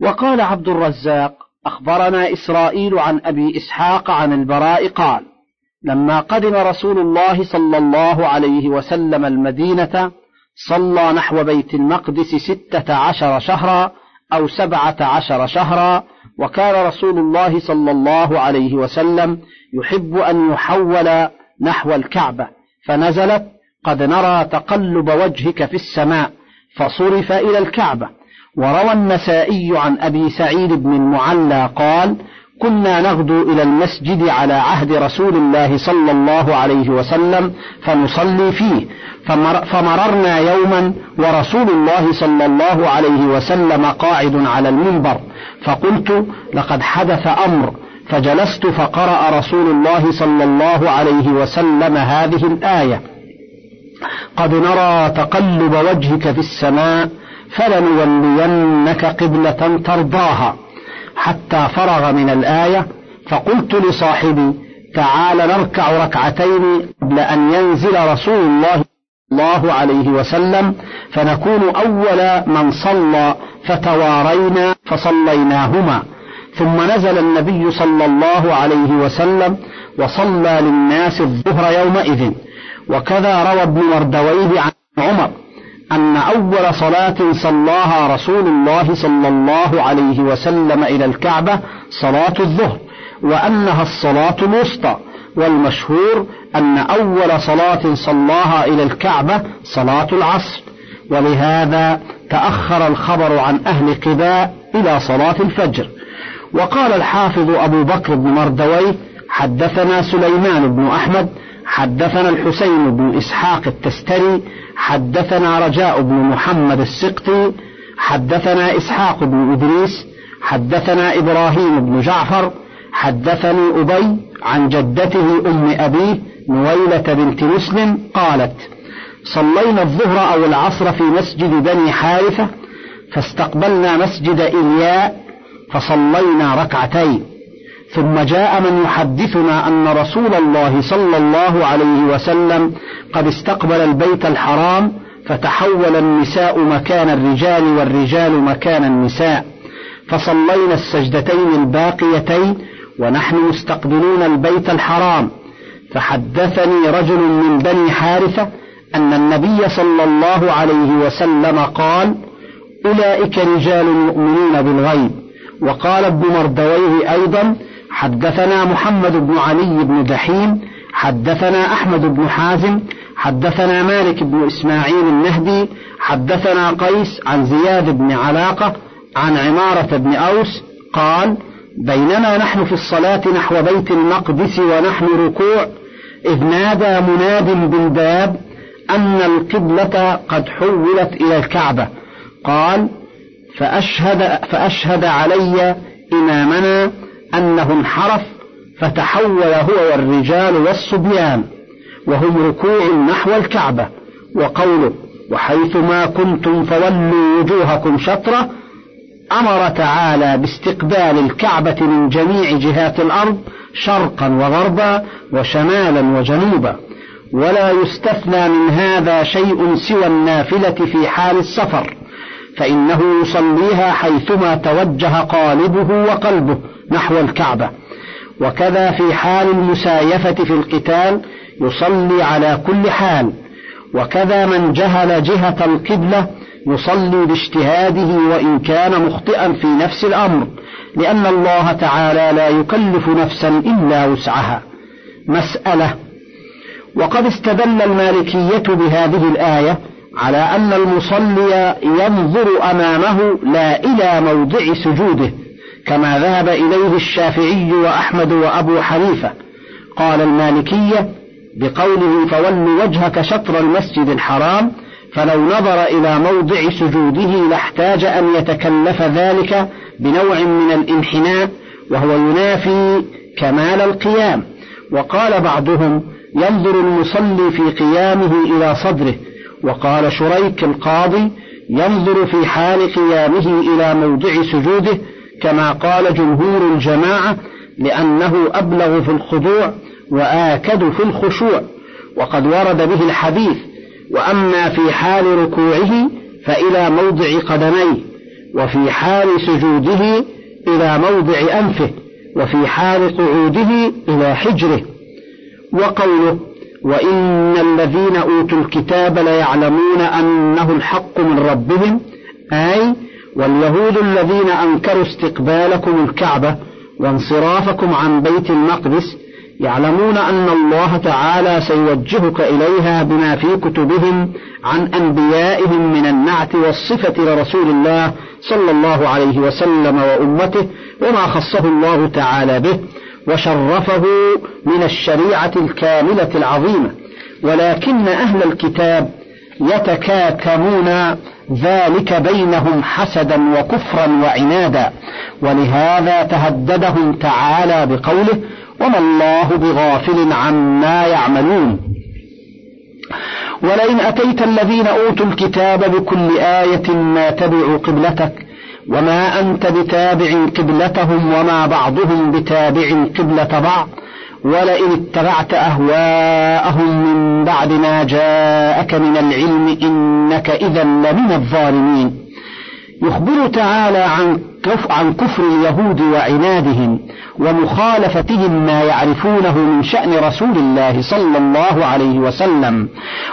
وقال عبد الرزاق أخبرنا إسرائيل عن أبي إسحاق عن البراء قال لما قدم رسول الله صلى الله عليه وسلم المدينة صلى نحو بيت المقدس ستة عشر شهرا أو سبعة عشر شهرا وكان رسول الله صلى الله عليه وسلم يحب أن يحول نحو الكعبة فنزلت قد نرى تقلب وجهك في السماء فصرف إلى الكعبة وروى النسائي عن أبي سعيد بن المعلى قال كنا نغدو إلى المسجد على عهد رسول الله صلى الله عليه وسلم فنصلي فيه فمر فمررنا يوما ورسول الله صلى الله عليه وسلم قاعد على المنبر فقلت لقد حدث أمر فجلست فقرأ رسول الله صلى الله عليه وسلم هذه الآية قد نرى تقلب وجهك في السماء فلنولينك قبلة ترضاها حتى فرغ من الآية فقلت لصاحبي تعال نركع ركعتين قبل أن ينزل رسول الله الله عليه وسلم فنكون أول من صلى فتوارينا فصليناهما. ثم نزل النبي صلى الله عليه وسلم وصلى للناس الظهر يومئذ. وكذا روى ابن مردويه عن عمر. أن أول صلاة صلاها رسول الله صلى الله عليه وسلم إلى الكعبة صلاة الظهر وأنها الصلاة الوسطى والمشهور أن أول صلاة صلاها إلى الكعبة صلاة العصر. ولهذا تأخر الخبر عن أهل قباء إلى صلاة الفجر. وقال الحافظ أبو بكر بن مردويه حدثنا سليمان بن أحمد حدثنا الحسين بن إسحاق التستري حدثنا رجاء بن محمد السقطي حدثنا إسحاق بن إدريس حدثنا إبراهيم بن جعفر حدثني أبي عن جدته أم أبيه نويلة بنت مسلم قالت صلينا الظهر أو العصر في مسجد بني حارثة فاستقبلنا مسجد إلياء فصلينا ركعتين. ثم جاء من يحدثنا أن رسول الله صلى الله عليه وسلم قد استقبل البيت الحرام فتحول النساء مكان الرجال والرجال مكان النساء. فصلينا السجدتين الباقيتين ونحن مستقبلون البيت الحرام. فحدثني رجل من بني حارثة أن النبي صلى الله عليه وسلم قال أولئك رجال يؤمنون بالغيب. وقال ابن مردويه أيضا حدثنا محمد بن علي بن دحيم حدثنا أحمد بن حازم حدثنا مالك بن إسماعيل النهدي حدثنا قيس عن زياد بن علاقة عن عمارة بن أوس قال بينما نحن في الصلاة نحو بيت المقدس ونحن ركوع إذ نادى مناد بالباب أن القبلة قد حولت إلى الكعبة. قال فأشهد, فأشهد علي إمامنا أنه انحرف فتحول هو والرجال والصبيان وهم ركوع نحو الكعبة. وقوله وحيثما كنتم فولوا وجوهكم شطرة أمر تعالى باستقبال الكعبة من جميع جهات الأرض شرقا وغربا وشمالا وجنوبا. ولا يستثنى من هذا شيء سوى النافلة في حال السفر فإنه يصليها حيثما توجه قالبه وقلبه. نحو الكعبة. وكذا في حال المسايفة في القتال يصلي على كل حال. وكذا من جهل جهة القبلة يصلي باجتهاده وإن كان مخطئا في نفس الأمر لأن الله تعالى لا يكلف نفسا إلا وسعها. مسألة. وقد استدل المالكية بهذه الآية على أن المصلي ينظر أمامه لا إلى موضع سجوده. كما ذهب إليه الشافعي وأحمد وأبو حنيفة. قال المالكية بقوله فول وجهك شطر المسجد الحرام فلو نظر إلى موضع سجوده لاحتاج أن يتكلف ذلك بنوع من الانحناء وهو ينافي كمال القيام. وقال بعضهم ينظر المصلي في قيامه إلى صدره وقال شريك القاضي ينظر في حال قيامه إلى موضع سجوده كما قال جمهور الجماعة لأنه أبلغ في الخضوع وآكد في الخشوع وقد ورد به الحديث وأما في حال ركوعه فإلى موضع قدميه وفي حال سجوده إلى موضع أنفه وفي حال قعوده إلى حجره. وقوله وإن الذين أوتوا الكتاب ليعلمون أنه الحق من ربهم أي واليهود الذين أنكروا استقبالكم الكعبة وانصرافكم عن بيت المقدس يعلمون أن الله تعالى سيوجهك إليها بما في كتبهم عن أنبيائهم من النعت والصفة لرسول الله صلى الله عليه وسلم وأمته وما خصه الله تعالى به وشرفه من الشريعة الكاملة العظيمة. ولكن أهل الكتاب يتكاكمون ذلك بينهم حسدا وكفرا وعنادا. ولهذا تهددهم تعالى بقوله وما الله بغافل عما يعملون. ولئن أتيت الذين أوتوا الكتاب بكل آية ما تبعوا قبلتك وما أنت بتابع قبلتهم وما بعضهم بتابع قبلة بعض ولئن اتبعت أهواءهم من بعد ما جاءك من العلم إنك إذا لمن الظالمين. يخبر تعالى عن عن كفر اليهود وعنادهم ومخالفتهم ما يعرفونه من شأن رسول الله صلى الله عليه وسلم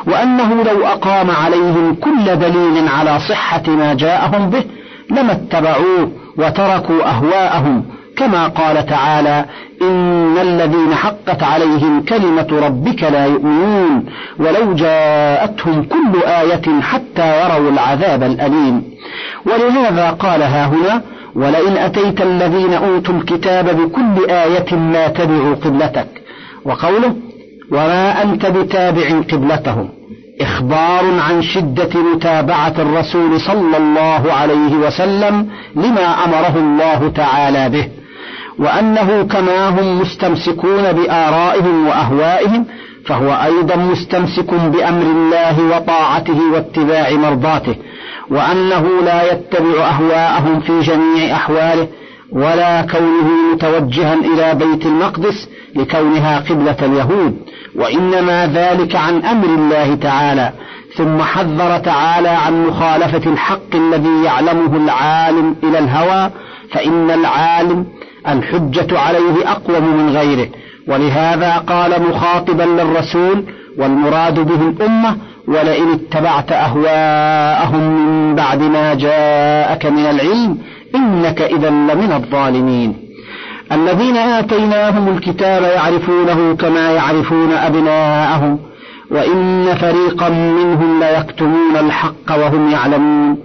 وأنه لو أقام عليهم كل دليل على صحة ما جاءهم به لما اتبعوه وتركوا أهواءهم كما قال تعالى إن الذين حقت عليهم كلمة ربك لا يؤمنون ولو جاءتهم كل آية حتى يروا العذاب الأليم. ولهذا قال ها هنا ولئن أتيت الذين أوتوا الكتاب بكل آية ما تبعوا قبلتك. وقوله وما أنت بتابع قبلتهم. إخبار عن شدة متابعة الرسول صلى الله عليه وسلم لما أمره الله تعالى به. وأنه كما هم مستمسكون بآرائهم وأهوائهم فهو أيضا مستمسك بأمر الله وطاعته واتباع مرضاته وأنه لا يتبع أهواءهم في جميع أحواله ولا كونه متوجها إلى بيت المقدس لكونها قبلة اليهود وإنما ذلك عن أمر الله تعالى ثم حذر تعالى عن مخالفة الحق الذي يعلمه العالم إلى الهوى فإن العالم الحجة عليه أقوم من غيره؟ ولهذا قال مخاطبا للرسول والمراد به الأمة ولئن اتبعت أهواءهم من بعد ما جاءك من العلم إنك إذا لمن الظالمين. الذين آتيناهم الكتاب يعرفونه كما يعرفون أبناءهم وإن فريقا منهم ليكتمون الحق وهم يعلمون.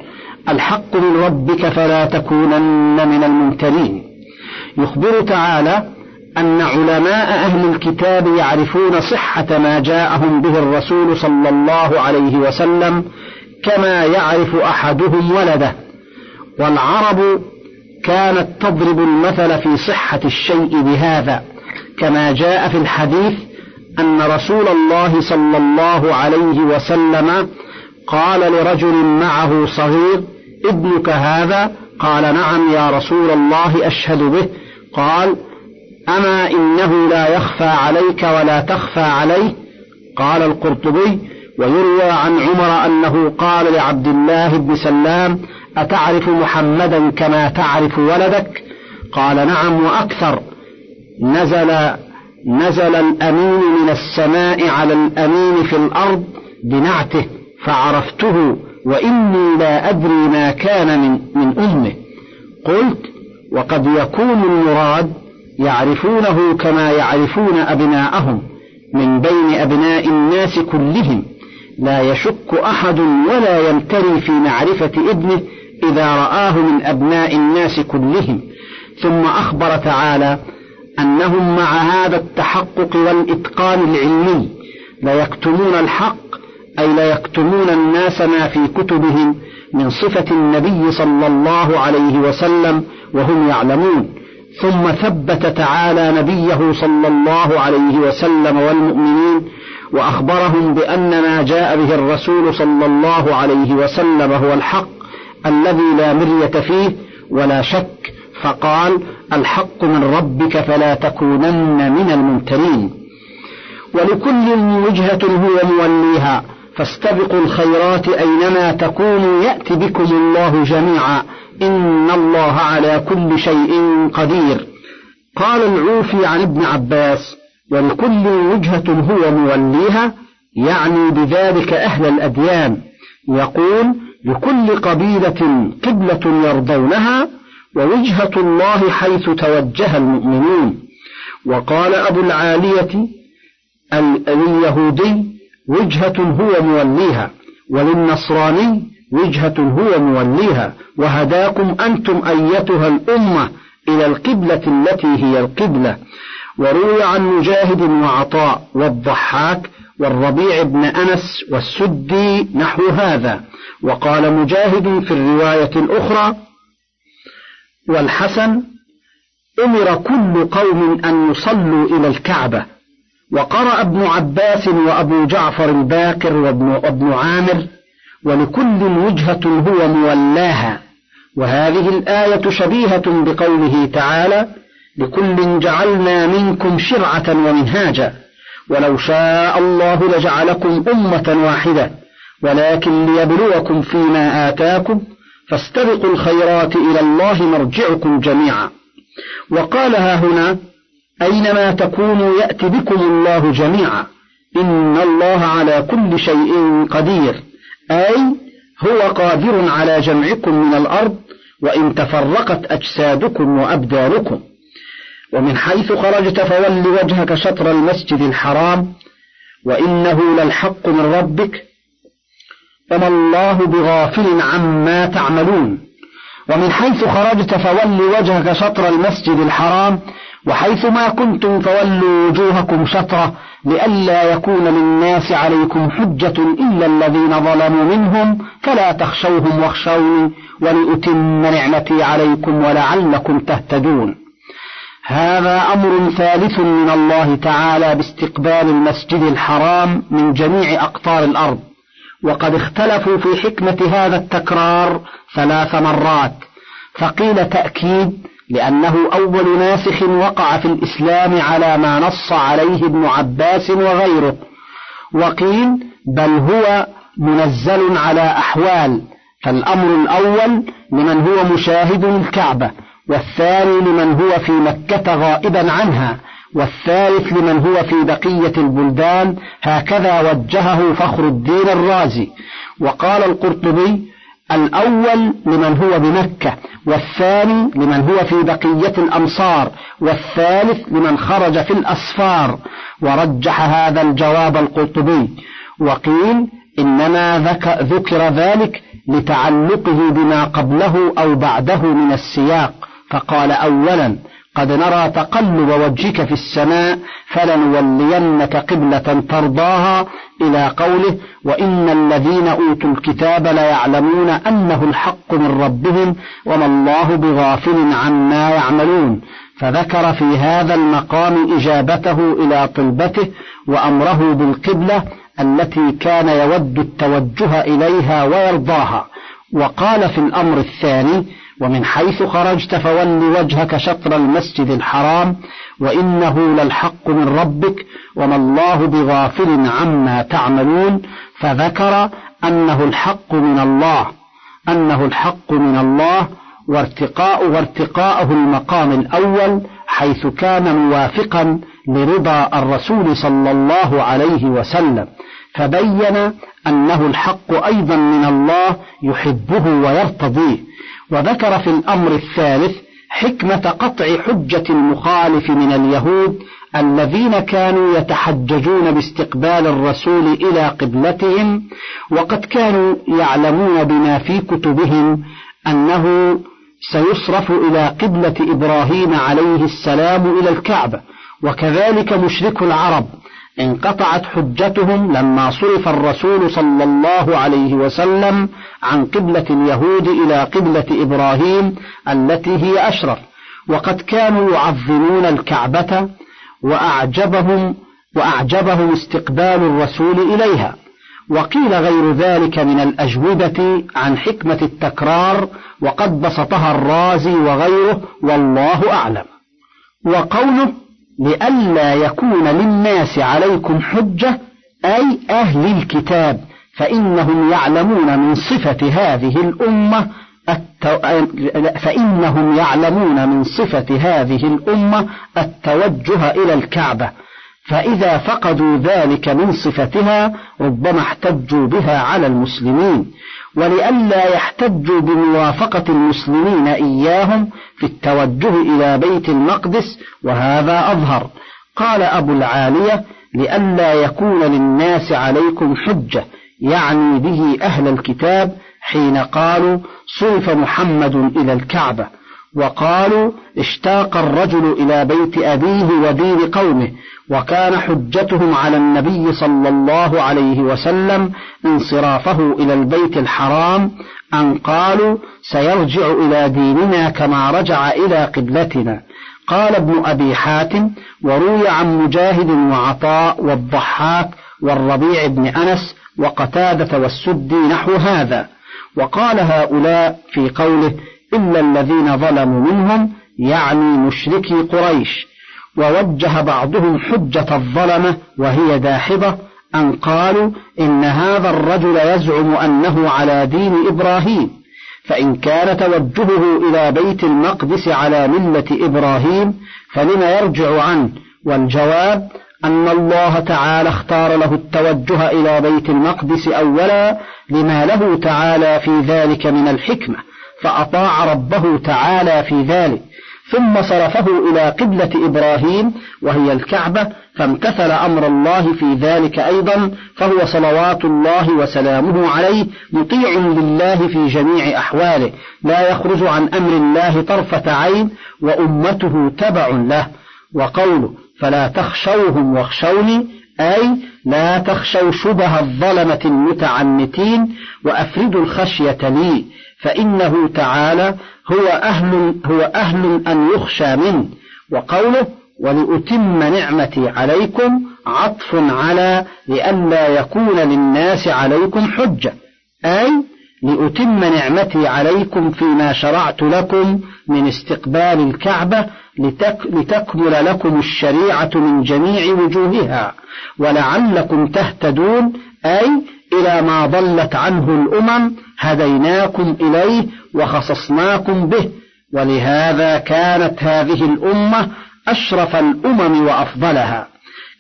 الحق من ربك فلا تكونن من الممترين. يخبر تعالى أن علماء أهل الكتاب يعرفون صحة ما جاءهم به الرسول صلى الله عليه وسلم كما يعرف أحدهم ولده والعرب كانت تضرب المثل في صحة الشيء بهذا كما جاء في الحديث أن رسول الله صلى الله عليه وسلم قال لرجل معه صغير ابنك هذا قال نعم يا رسول الله أشهد به. قال أما إنه لا يخفى عليك ولا تخفى عليه؟ قال القرطبي ويروى عن عمر أنه قال لعبد الله بن سلام أتعرف محمدا كما تعرف ولدك؟ قال نعم وأكثر نزل نزل الأمين من السماء على الأمين في الأرض بنعته فعرفته وإني لا أدري ما كان من, من أمه. قلت وقد يكون المراد يعرفونه كما يعرفون أبناءهم من بين أبناء الناس كلهم. لا يشك أحد ولا يمتري في معرفة ابنه إذا رآه من أبناء الناس كلهم. ثم أخبر تعالى أنهم مع هذا التحقق والإتقان العلمي ليكتمون الحق أي ليكتمون الناس ما في كتبهم من صفة النبي صلى الله عليه وسلم وهم يعلمون. ثم ثبت تعالى نبيه صلى الله عليه وسلم والمؤمنين وأخبرهم بأن ما جاء به الرسول صلى الله عليه وسلم هو الحق الذي لا مرية فيه ولا شك فقال الحق من ربك فلا تكونن من الممترين. ولكل وجهة هو موليها. فاستبقوا الخيرات أينما تكونوا يأتي بكم الله جميعا. إن الله على كل شيء قدير. قال العوفي عن ابن عباس ولكل وجهة هو موليها يعني بذلك أهل الأديان. يقول لكل قبيلة قبلة يرضونها ووجهة الله حيث توجه المؤمنون. وقال أبو العالية اليهودي وجهة هو موليها وللنصراني وجهة هو موليها وهداكم أنتم أيتها الأمة إلى القبلة التي هي القبلة. وروي عن مجاهد وعطاء والضحاك والربيع بن أنس والسدي نحو هذا. وقال مجاهد في الرواية الأخرى والحسن أمر كل قوم أن يصلوا إلى الكعبة. وقرأ ابن عباس وأبو جعفر الباقر وابن عامر ولكل وجهة هو مولاها. وهذه الآية شبيهة بقوله تعالى لكل جعلنا منكم شرعة ومنهاجا ولو شاء الله لجعلكم أمة واحدة ولكن ليبلوكم فيما آتاكم فاستبقوا الخيرات إلى الله مرجعكم جميعا. وقالها هنا أينما تكونوا يأتي بكم الله جميعا. إن الله على كل شيء قدير. أي هو قادر على جمعكم من الأرض وإن تفرقت أجسادكم وأبدانكم. ومن حيث خرجت فول وجهك شطر المسجد الحرام وإنه للحق من ربك. وما الله بغافل عما تعملون. ومن حيث خرجت فول وجهك شطر المسجد الحرام وحيث ما كنتم فولوا وجوهكم شطرة لئلا يكون للناس عليكم حجة إلا الذين ظلموا منهم فلا تخشوهم واخشوني ولأتم نعمتي عليكم ولعلكم تهتدون. هذا أمر ثالث من الله تعالى باستقبال المسجد الحرام من جميع أقطار الأرض. وقد اختلفوا في حكمة هذا التكرار ثلاث مرات فقيل تأكيد لأنه أول ناسخ وقع في الإسلام على ما نص عليه ابن عباس وغيره وقيل بل هو منزل على أحوال فالأمر الأول لمن هو مشاهد الكعبة والثاني لمن هو في مكة غائبا عنها والثالث لمن هو في بقية البلدان هكذا وجهه فخر الدين الرازي. وقال القرطبي الأول لمن هو بمكة والثاني لمن هو في بقية الأمصار والثالث لمن خرج في الأسفار ورجح هذا الجواب القرطبي. وقيل إنما ذكر ذلك لتعلقه بما قبله أو بعده من السياق. فقال أولا قد نرى تقلب وجهك في السماء فلنولينك قبلة ترضاها إلى قوله وإن الذين أوتوا الكتاب ليعلمون أنه الحق من ربهم وما الله بغافل عما يعملون. فذكر في هذا المقام إجابته إلى طلبته وأمره بالقبلة التي كان يود التوجه إليها ويرضاها. وقال في الأمر الثاني ومن حيث خرجت فول وجهك شطر المسجد الحرام وإنه للحق من ربك وما الله بغافل عما تعملون فذكر أنه الحق من الله أنه الحق من الله وارتقاء وارتقاءه المقام الأول حيث كان موافقا لرضا الرسول صلى الله عليه وسلم فبين أنه الحق أيضا من الله يحبه ويرتضيه. وذكر في الأمر الثالث حكمة قطع حجة المخالف من اليهود الذين كانوا يتحججون باستقبال الرسول إلى قبلتهم وقد كانوا يعلمون بما في كتبهم أنه سيصرف إلى قبلة إبراهيم عليه السلام إلى الكعبة وكذلك مشرك العرب انقطعت حجتهم لما صرف الرسول صلى الله عليه وسلم عن قبلة اليهود إلى قبلة إبراهيم التي هي أشرف. وقد كانوا يعظمون الكعبة وأعجبهم وأعجبهم استقبال الرسول إليها. وقيل غير ذلك من الأجوبة عن حكمة التكرار وقد بسطها الرازي وغيره والله أعلم. وقوله لئلا يكون للناس عليكم حجة أي أهل الكتاب فإنهم يعلمون من صفة هذه الأمة فإنهم يعلمون من صفة هذه الأمة التوجه إلى الكعبة. فإذا فقدوا ذلك من صفتها ربما احتجوا بها على المسلمين. ولئلا يحتجوا بموافقة المسلمين إياهم في التوجه إلى بيت المقدس وهذا أظهر. قال أبو العالية لئلا يكون للناس عليكم حجة يعني به أهل الكتاب حين قالوا صرف محمد إلى الكعبة. وقالوا اشتاق الرجل إلى بيت أبيه ودين قومه وكان حجتهم على النبي صلى الله عليه وسلم انصرافه إلى البيت الحرام أن قالوا سيرجع إلى ديننا كما رجع إلى قبلتنا. قال ابن أبي حاتم وروي عن مجاهد وعطاء والضحاك والربيع بن أنس وقتادة والسدي نحو هذا. وقال هؤلاء في قوله إلا الذين ظلموا منهم يعني مشركي قريش. ووجه بعضهم حجة الظلمة وهي داحضة أن قالوا إن هذا الرجل يزعم أنه على دين إبراهيم فإن كان توجهه إلى بيت المقدس على ملة إبراهيم فلم يرجع عنه والجواب أن الله تعالى اختار له التوجه إلى بيت المقدس أولا لما له تعالى في ذلك من الحكمة فأطاع ربه تعالى في ذلك. ثم صرفه إلى قبلة إبراهيم وهي الكعبة فامتثل أمر الله في ذلك أيضا فهو صلوات الله وسلامه عليه مطيع لله في جميع أحواله لا يخرج عن أمر الله طرفة عين وأمته تبع له. وقوله فلا تخشوهم واخشوني أي لا تخشوا شبه الظلمة المتعنتين وأفردوا الخشية لي فإنه تعالى هو أهل هو أهل أن يخشى منه. وقوله ولأتم نعمتي عليكم عطف على لئلا يكون للناس عليكم حجة. أي لأتم نعمتي عليكم فيما شرعت لكم من استقبال الكعبة لتكمل لكم الشريعة من جميع وجوهها. ولعلكم تهتدون. أي إلى ما ضلت عنه الأمم هديناكم إليه وخصصناكم به ولهذا كانت هذه الأمة أشرف الأمم وأفضلها.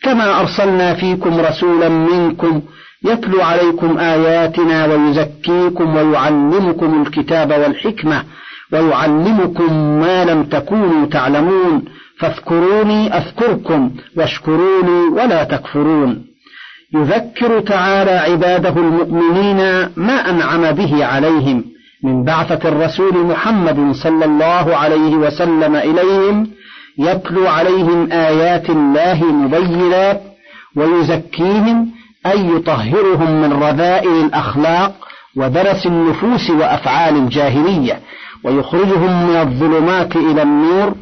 كما أرسلنا فيكم رسولا منكم يتلو عليكم آياتنا ويزكيكم ويعلمكم الكتاب والحكمة ويعلمكم ما لم تكونوا تعلمون فاذكروني أذكركم واشكروني ولا تكفرون. يذكر تعالى عباده المؤمنين ما أنعم به عليهم من بعثة الرسول محمد صلى الله عليه وسلم إليهم يتلو عليهم آيات الله مبينات ويزكيهم أي يطهرهم من رذائل الأخلاق ودرس النفوس وأفعال الجاهلية ويخرجهم من الظلمات إلى النور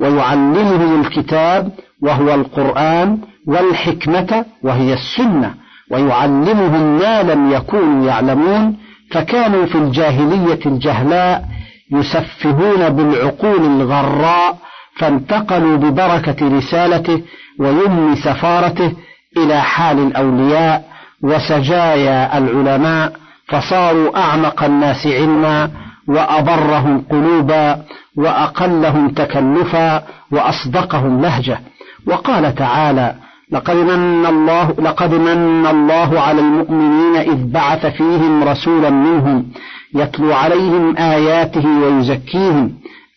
ويعلمهم الكتاب وهو القرآن والحكمة وهي السنة ويعلمهم ما لم يكونوا يعلمون فكانوا في الجاهلية الجهلاء يسفهون بالعقول الغراء فانتقلوا ببركة رسالته ويمن سفارته إلى حال الأولياء وسجايا العلماء فصاروا أعمق الناس علما وأبرهم قلوبا وأقلهم تكلفا وأصدقهم لهجة. وقال تعالى لقد من الله لقد من الله على المؤمنين إذ بعث فيهم رسولا منهم يتلو عليهم آياته ويزكيهم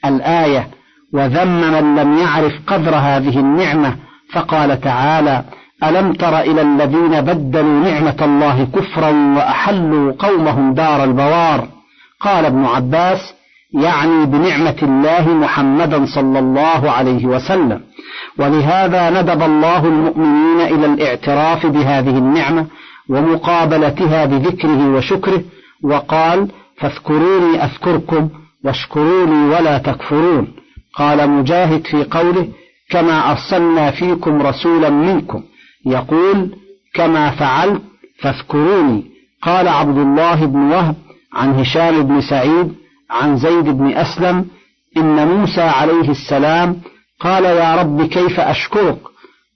الآية وذم من لم يعرف قدر هذه النعمة فقال تعالى ألم تر إلى الذين بدلوا نعمة الله كفرا وأحلوا قومهم دار البوار؟ قال ابن عباس يعني بنعمة الله محمدا صلى الله عليه وسلم. ولهذا ندب الله المؤمنين إلى الاعتراف بهذه النعمة ومقابلتها بذكره وشكره وقال فاذكروني أذكركم واشكروني ولا تكفرون قال مجاهد في قوله كما أرسلنا فيكم رسولا منكم يقول كما فعلت فاذكروني قال عبد الله بن وهب عن هشام بن سعيد عن زيد بن أسلم إن موسى عليه السلام قال يا رب كيف أشكرك؟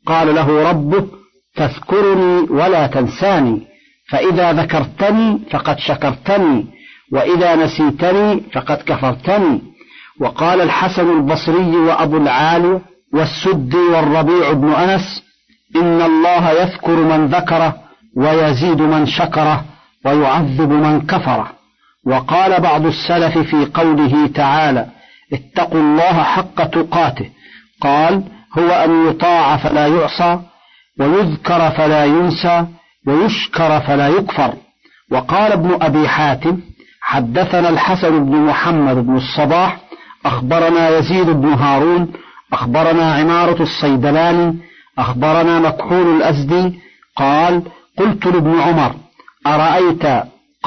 قال له ربه تذكرني ولا تنساني فإذا ذكرتني فقد شكرتني وإذا نسيتني فقد كفرتني. وقال الحسن البصري وأبو العالي والسدي والربيع بن أنس إن الله يذكر من ذكره ويزيد من شكره ويعذب من كفره. وقال بعض السلف في قوله تعالى اتقوا الله حق تقاته. قال هو أن يطاع فلا يعصى ويذكر فلا ينسى ويشكر فلا يكفر. وقال ابن أبي حاتم حدثنا الحسن بن محمد بن الصباح أخبرنا يزيد بن هارون أخبرنا عمارة الصيدلاني أخبرنا مكحول الأزدي قال قلت لابن عمر أرأيت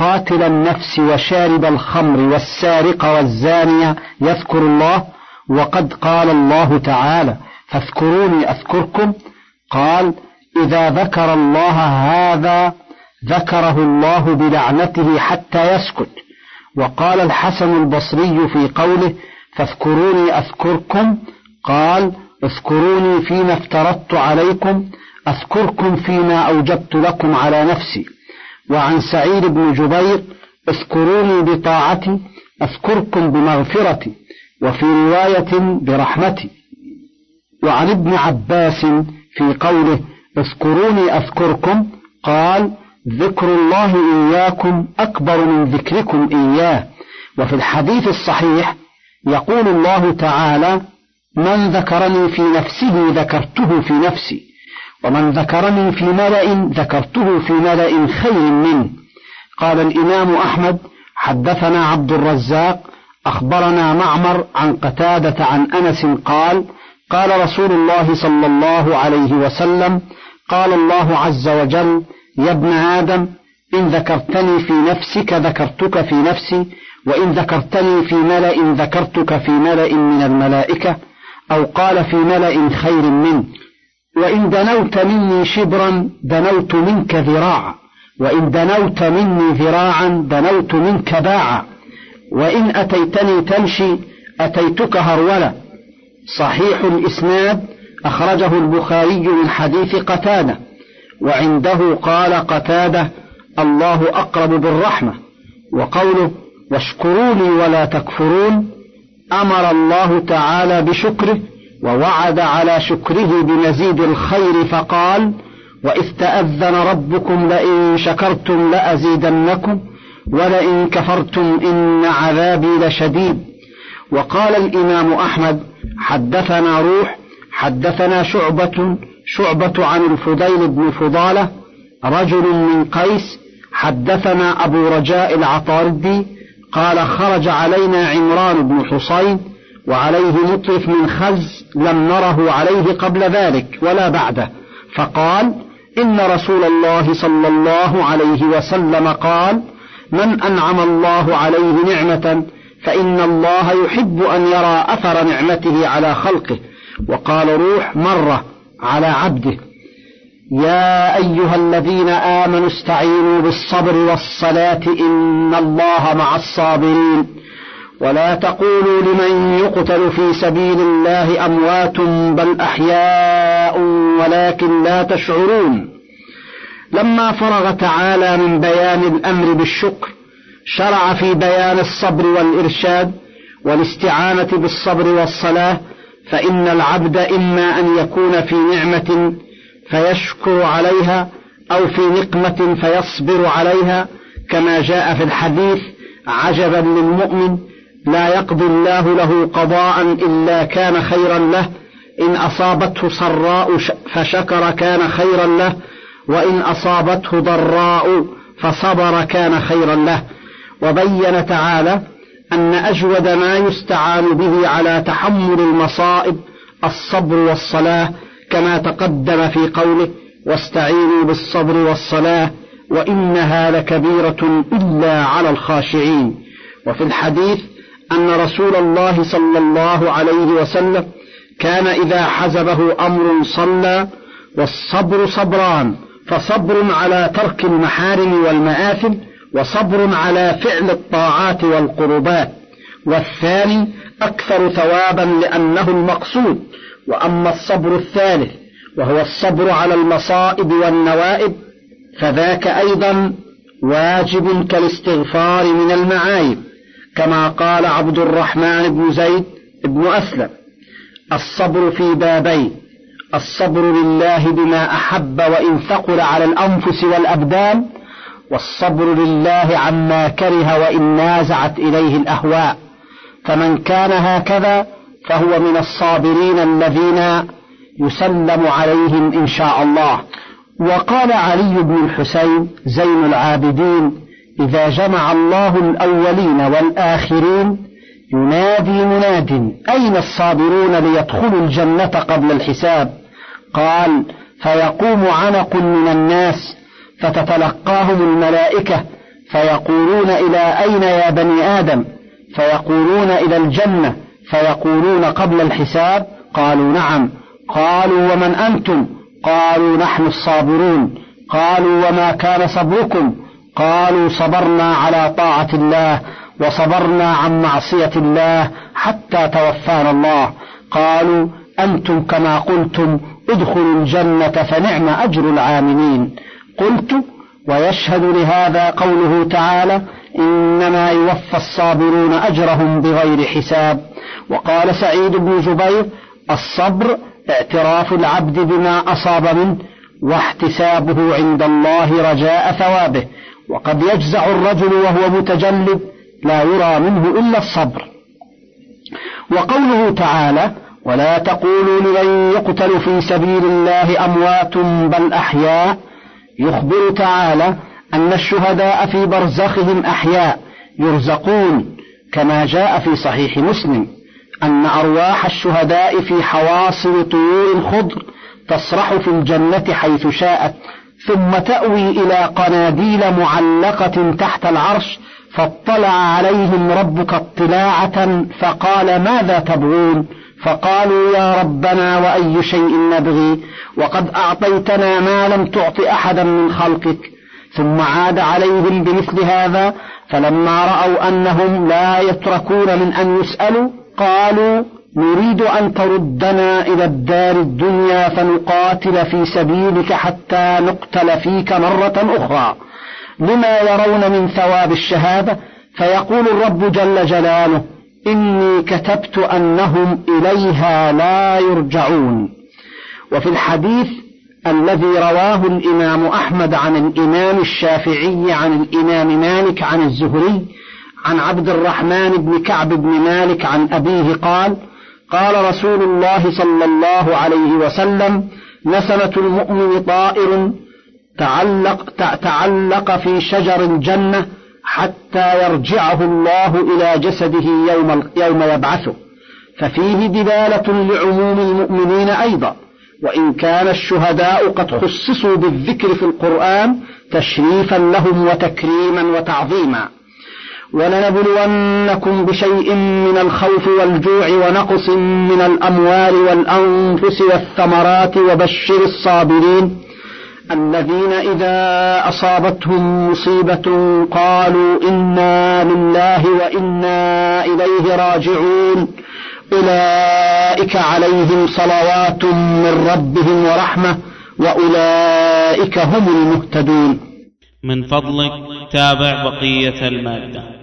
قاتل النفس وشارب الخمر والسارق والزانية يذكر الله وقد قال الله تعالى فاذكروني أذكركم قال إذا ذكر الله هذا ذكره الله بلعنته حتى يسكت. وقال الحسن البصري في قوله فاذكروني أذكركم قال اذكروني فيما افترضت عليكم أذكركم فيما أوجبت لكم على نفسي. وعن سعيد بن جبير اذكروني بطاعتي أذكركم بمغفرتي وفي رواية برحمتي. وعن ابن عباس في قوله اذكروني أذكركم. قال ذكر الله إياكم أكبر من ذكركم إياه. وفي الحديث الصحيح يقول الله تعالى من ذكرني في نفسه ذكرته في نفسي. ومن ذكرني في ملأ ذكرته في ملأ خير منه. قال الإمام أحمد حدثنا عبد الرزاق أخبرنا معمر عن قتادة عن أنس قال قال رسول الله صلى الله عليه وسلم قال الله عز وجل يا ابن آدم إن ذكرتني في نفسك ذكرتك في نفسي وإن ذكرتني في ملأ ذكرتك في ملأ من الملائكة أو قال في ملأ خير منه. وإن دنوت مني شبرا دنوت منك ذراعا. وإن دنوت مني ذراعا دنوت منك باعا. وإن أتيتني تمشي أتيتك هرولا صحيح الإسناد أخرجه البخاري من حديث قتادة. وعنده قال قتادة الله أقرب بالرحمة. وقوله واشكروني ولا تكفرون. أمر الله تعالى بشكره. ووعد على شكره بمزيد الخير فقال وإذ تأذن ربكم لئن شكرتم لأزيدنكم ولئن كفرتم إن عذابي لشديد. وقال الإمام أحمد حدثنا روح حدثنا شعبة شعبة عن الفضيل بن فضالة رجل من قيس حدثنا أبو رجاء العطاردي قال خرج علينا عمران بن حصين وعليه مطرف من خز لم نره عليه قبل ذلك ولا بعده. فقال إن رسول الله صلى الله عليه وسلم قال من أنعم الله عليه نعمة فإن الله يحب أن يرى أثر نعمته على خلقه. وقال روح مرة على عبده يا أيها الذين آمنوا استعينوا بالصبر والصلاة إن الله مع الصابرين. ولا تقولوا لمن يقتل في سبيل الله أموات بل أحياء ولكن لا تشعرون. لما فرغ تعالى من بيان الأمر بالشكر شرع في بيان الصبر والإرشاد والاستعانة بالصبر والصلاة فإن العبد إما أن يكون في نعمة فيشكر عليها أو في نقمة فيصبر عليها كما جاء في الحديث عجبا للمؤمن لا يقضي الله له قضاء إلا كان خيرا له. إن أصابته سراء فشكر كان خيرا له. وإن أصابته ضراء فصبر كان خيرا له. وبين تعالى أن أجود ما يستعان به على تحمل المصائب الصبر والصلاة كما تقدم في قوله واستعينوا بالصبر والصلاة وإنها لكبيرة إلا على الخاشعين. وفي الحديث أن رسول الله صلى الله عليه وسلم كان إذا حزبه أمر صلى والصبر صبران فصبر على ترك المحارم والمآثم وصبر على فعل الطاعات والقربات والثاني أكثر ثوابا لأنه المقصود وأما الصبر الثالث وهو الصبر على المصائب والنوائب فذاك أيضا واجب كالاستغفار من المعايب. كما قال عبد الرحمن بن زيد بن أسلم الصبر في بابين الصبر لله بما أحب وإن ثقل على الأنفس والأبدان والصبر لله عما كره وإن نازعت إليه الأهواء فمن كان هكذا فهو من الصابرين الذين يسلم عليهم إن شاء الله. وقال علي بن الحسين زين العابدين إذا جمع الله الأولين والآخرين ينادي مناد أين الصابرون ليدخلوا الجنة قبل الحساب؟ قال فيقوم عنق من الناس فتتلقاهم الملائكة فيقولون إلى أين يا بني آدم؟ فيقولون إلى الجنة فيقولون قبل الحساب؟ قالوا نعم. قالوا ومن أنتم؟ قالوا نحن الصابرون. قالوا وما كان صبركم؟ قالوا صبرنا على طاعة الله وصبرنا عن معصية الله حتى توفانا الله. قالوا أنتم كما قلتم ادخلوا الجنة فنعم أجر العاملين. قلت ويشهد لهذا قوله تعالى إنما يوفى الصابرون أجرهم بغير حساب. وقال سعيد بن جبير الصبر اعتراف العبد بما أصاب منه واحتسابه عند الله رجاء ثوابه. وقد يجزع الرجل وهو متجلد لا يرى منه إلا الصبر. وقوله تعالى ولا تقولوا لمن يقتل في سبيل الله أموات بل أحياء يخبر تعالى أن الشهداء في برزخهم أحياء يرزقون كما جاء في صحيح مسلم أن أرواح الشهداء في حواصل طيور خضر تسرح في الجنة حيث شاءت. ثم تأوي إلى قناديل معلقة تحت العرش فاطلع عليهم ربك اطلاعة فقال ماذا تبغون؟ فقالوا يا ربنا وأي شيء نبغي؟ وقد أعطيتنا ما لم تعط أحدا من خلقك. ثم عاد عليهم بمثل هذا فلما رأوا أنهم لا يتركون من أن يسألوا قالوا نريد أن تردنا إلى الدار الدنيا فنقاتل في سبيلك حتى نقتل فيك مرة أخرى. لما يرون من ثواب الشهادة فيقول الرب جل جلاله إني كتبت أنهم إليها لا يرجعون. وفي الحديث الذي رواه الإمام أحمد عن الإمام الشافعي عن الإمام مالك عن الزهري عن عبد الرحمن بن كعب بن مالك عن أبيه قال قال رسول الله صلى الله عليه وسلم نسمة المؤمن طائر تعلق تعلق في شجر الجنة حتى يرجعه الله إلى جسده يوم يوم يبعثه. ففيه دلالة لعموم المؤمنين أيضا وإن كان الشهداء قد خصصوا بالذكر في القرآن تشريفا لهم وتكريما وتعظيما. ولنبلونكم بشيء من الخوف والجوع ونقص من الأموال والأنفس والثمرات وبشر الصابرين الذين إذا أصابتهم مصيبة قالوا إنا لله وإنا إليه راجعون. أولئك عليهم صلوات من ربهم ورحمة وأولئك هم المهتدون. من فضلك تابع بقية المادة.